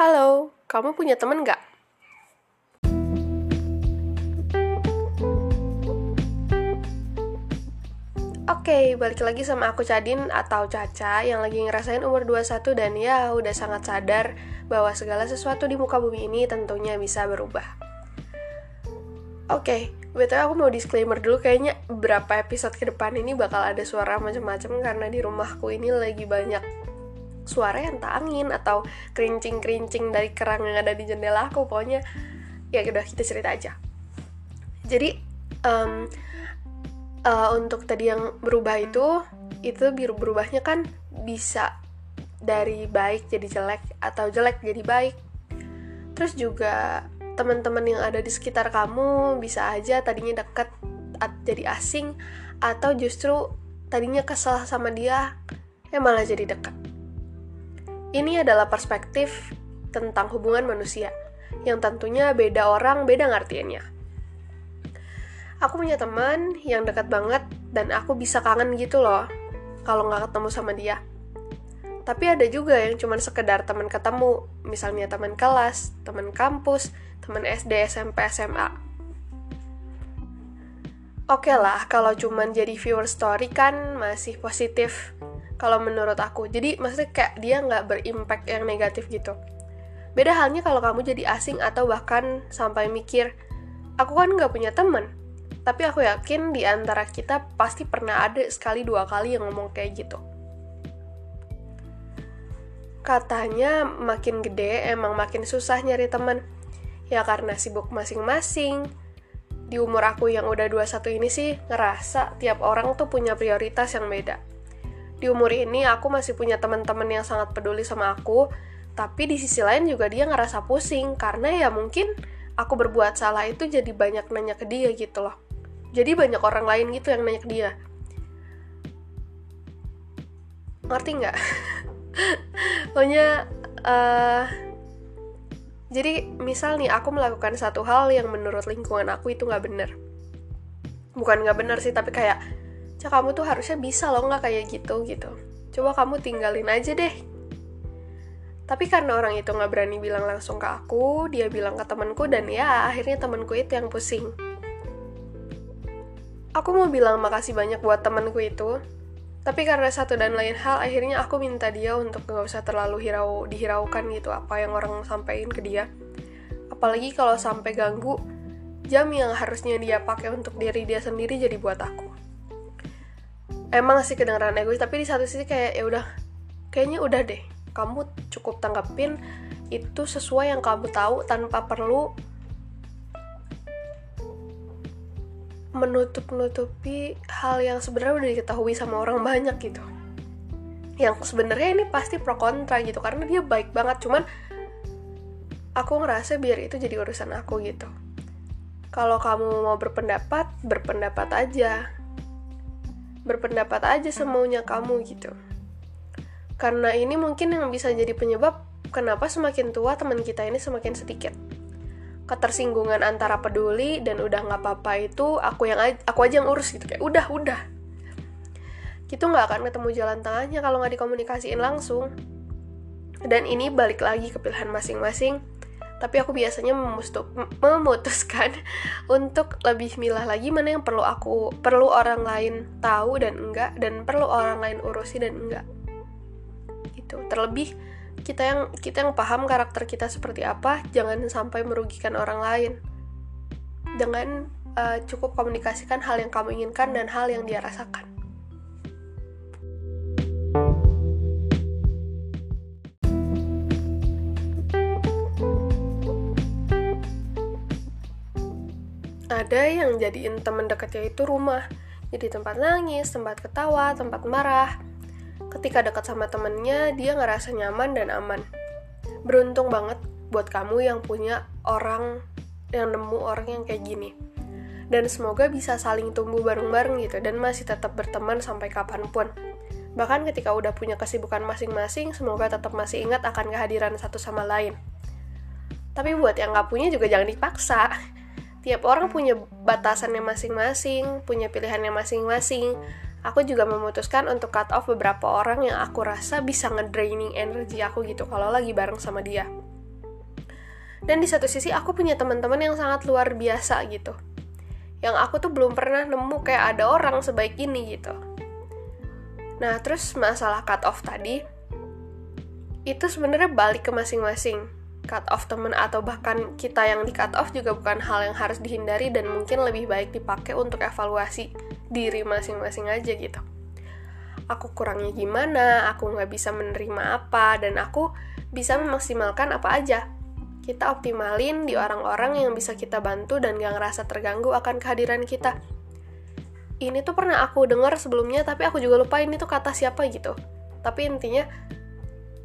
Halo, kamu punya temen nggak? Oke, balik lagi sama aku Cadin atau Caca yang lagi ngerasain umur 21 dan ya udah sangat sadar bahwa segala sesuatu di muka bumi ini tentunya bisa berubah. Oke, betul aku mau disclaimer dulu kayaknya beberapa episode ke depan ini bakal ada suara macam-macam karena di rumahku ini lagi banyak suara yang tak angin atau kerincing-kerincing dari kerang yang ada di jendela aku pokoknya ya udah kita cerita aja. Jadi um, uh, untuk tadi yang berubah itu itu biru berubahnya kan bisa dari baik jadi jelek atau jelek jadi baik. Terus juga teman-teman yang ada di sekitar kamu bisa aja tadinya deket jadi asing atau justru tadinya kesal sama dia ya malah jadi dekat ini adalah perspektif tentang hubungan manusia, yang tentunya beda orang, beda ngartiannya. Aku punya teman yang dekat banget, dan aku bisa kangen gitu loh, kalau nggak ketemu sama dia. Tapi ada juga yang cuma sekedar teman ketemu, misalnya teman kelas, teman kampus, teman SD, SMP, SMA. Oke okay lah, kalau cuma jadi viewer story kan masih positif kalau menurut aku. Jadi maksudnya kayak dia nggak berimpact yang negatif gitu. Beda halnya kalau kamu jadi asing atau bahkan sampai mikir aku kan nggak punya temen tapi aku yakin di antara kita pasti pernah ada sekali dua kali yang ngomong kayak gitu. Katanya makin gede emang makin susah nyari temen ya karena sibuk masing-masing. Di umur aku yang udah 21 ini sih ngerasa tiap orang tuh punya prioritas yang beda di umur ini aku masih punya teman-teman yang sangat peduli sama aku, tapi di sisi lain juga dia ngerasa pusing karena ya mungkin aku berbuat salah itu jadi banyak nanya ke dia gitu loh. Jadi banyak orang lain gitu yang nanya ke dia. Ngerti nggak? Pokoknya uh, jadi misal nih aku melakukan satu hal yang menurut lingkungan aku itu nggak bener. Bukan nggak bener sih, tapi kayak Cak kamu tuh harusnya bisa loh nggak kayak gitu gitu. Coba kamu tinggalin aja deh. Tapi karena orang itu nggak berani bilang langsung ke aku, dia bilang ke temanku dan ya akhirnya temanku itu yang pusing. Aku mau bilang makasih banyak buat temanku itu, tapi karena satu dan lain hal akhirnya aku minta dia untuk nggak usah terlalu hirau dihiraukan gitu apa yang orang sampaikan ke dia. Apalagi kalau sampai ganggu jam yang harusnya dia pakai untuk diri dia sendiri jadi buat aku emang sih kedengeran egois tapi di satu sisi kayak ya udah kayaknya udah deh. Kamu cukup tanggapin itu sesuai yang kamu tahu tanpa perlu menutup nutupi hal yang sebenarnya udah diketahui sama orang banyak gitu. Yang sebenarnya ini pasti pro kontra gitu karena dia baik banget cuman aku ngerasa biar itu jadi urusan aku gitu. Kalau kamu mau berpendapat berpendapat aja berpendapat aja semaunya kamu gitu. Karena ini mungkin yang bisa jadi penyebab kenapa semakin tua teman kita ini semakin sedikit. Ketersinggungan antara peduli dan udah nggak apa-apa itu aku yang aku aja yang urus gitu kayak udah udah. Gitu nggak akan ketemu jalan tengahnya kalau nggak dikomunikasiin langsung. Dan ini balik lagi ke pilihan masing-masing tapi aku biasanya memutuskan untuk lebih milah lagi mana yang perlu aku perlu orang lain tahu dan enggak dan perlu orang lain urusi dan enggak. Gitu. Terlebih kita yang kita yang paham karakter kita seperti apa jangan sampai merugikan orang lain. Dengan uh, cukup komunikasikan hal yang kamu inginkan dan hal yang dia rasakan ada yang jadiin teman dekatnya itu rumah. Jadi tempat nangis tempat ketawa tempat marah. Ketika dekat sama temennya dia ngerasa nyaman dan aman. Beruntung banget buat kamu yang punya orang yang nemu orang yang kayak gini. Dan semoga bisa saling tumbuh bareng-bareng gitu dan masih tetap berteman sampai kapan pun. Bahkan ketika udah punya kesibukan masing-masing semoga tetap masih ingat akan kehadiran satu sama lain. Tapi buat yang nggak punya juga jangan dipaksa tiap orang punya batasannya masing-masing, punya pilihannya masing-masing. Aku juga memutuskan untuk cut off beberapa orang yang aku rasa bisa ngedraining energi aku gitu kalau lagi bareng sama dia. dan di satu sisi aku punya teman-teman yang sangat luar biasa gitu yang aku tuh belum pernah nemu kayak ada orang sebaik ini gitu nah terus masalah cut off tadi itu sebenarnya balik ke masing-masing cut off temen atau bahkan kita yang di cut off juga bukan hal yang harus dihindari dan mungkin lebih baik dipakai untuk evaluasi diri masing-masing aja gitu. Aku kurangnya gimana aku nggak bisa menerima apa dan aku bisa memaksimalkan apa aja. Kita optimalin di orang-orang yang bisa kita bantu dan gak ngerasa terganggu akan kehadiran kita. Ini tuh pernah aku dengar sebelumnya tapi aku juga lupa ini tuh kata siapa gitu. Tapi intinya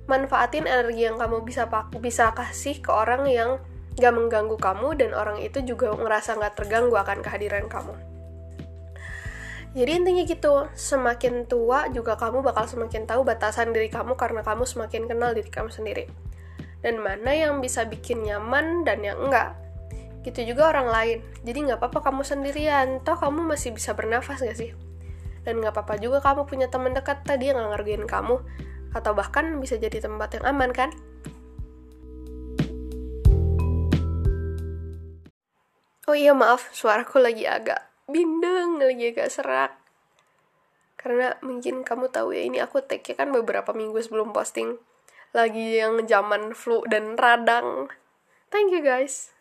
manfaatin energi yang kamu bisa bisa kasih ke orang yang gak mengganggu kamu dan orang itu juga ngerasa gak terganggu akan kehadiran kamu jadi intinya gitu, semakin tua juga kamu bakal semakin tahu batasan diri kamu karena kamu semakin kenal diri kamu sendiri. Dan mana yang bisa bikin nyaman dan yang enggak. Gitu juga orang lain. Jadi nggak apa-apa kamu sendirian, toh kamu masih bisa bernafas gak sih? Dan nggak apa-apa juga kamu punya teman dekat tadi yang ngerjain kamu, atau bahkan bisa jadi tempat yang aman kan? Oh iya maaf, suaraku lagi agak bindeng lagi agak serak. Karena mungkin kamu tahu ya ini aku take kan beberapa minggu sebelum posting. Lagi yang zaman flu dan radang. Thank you guys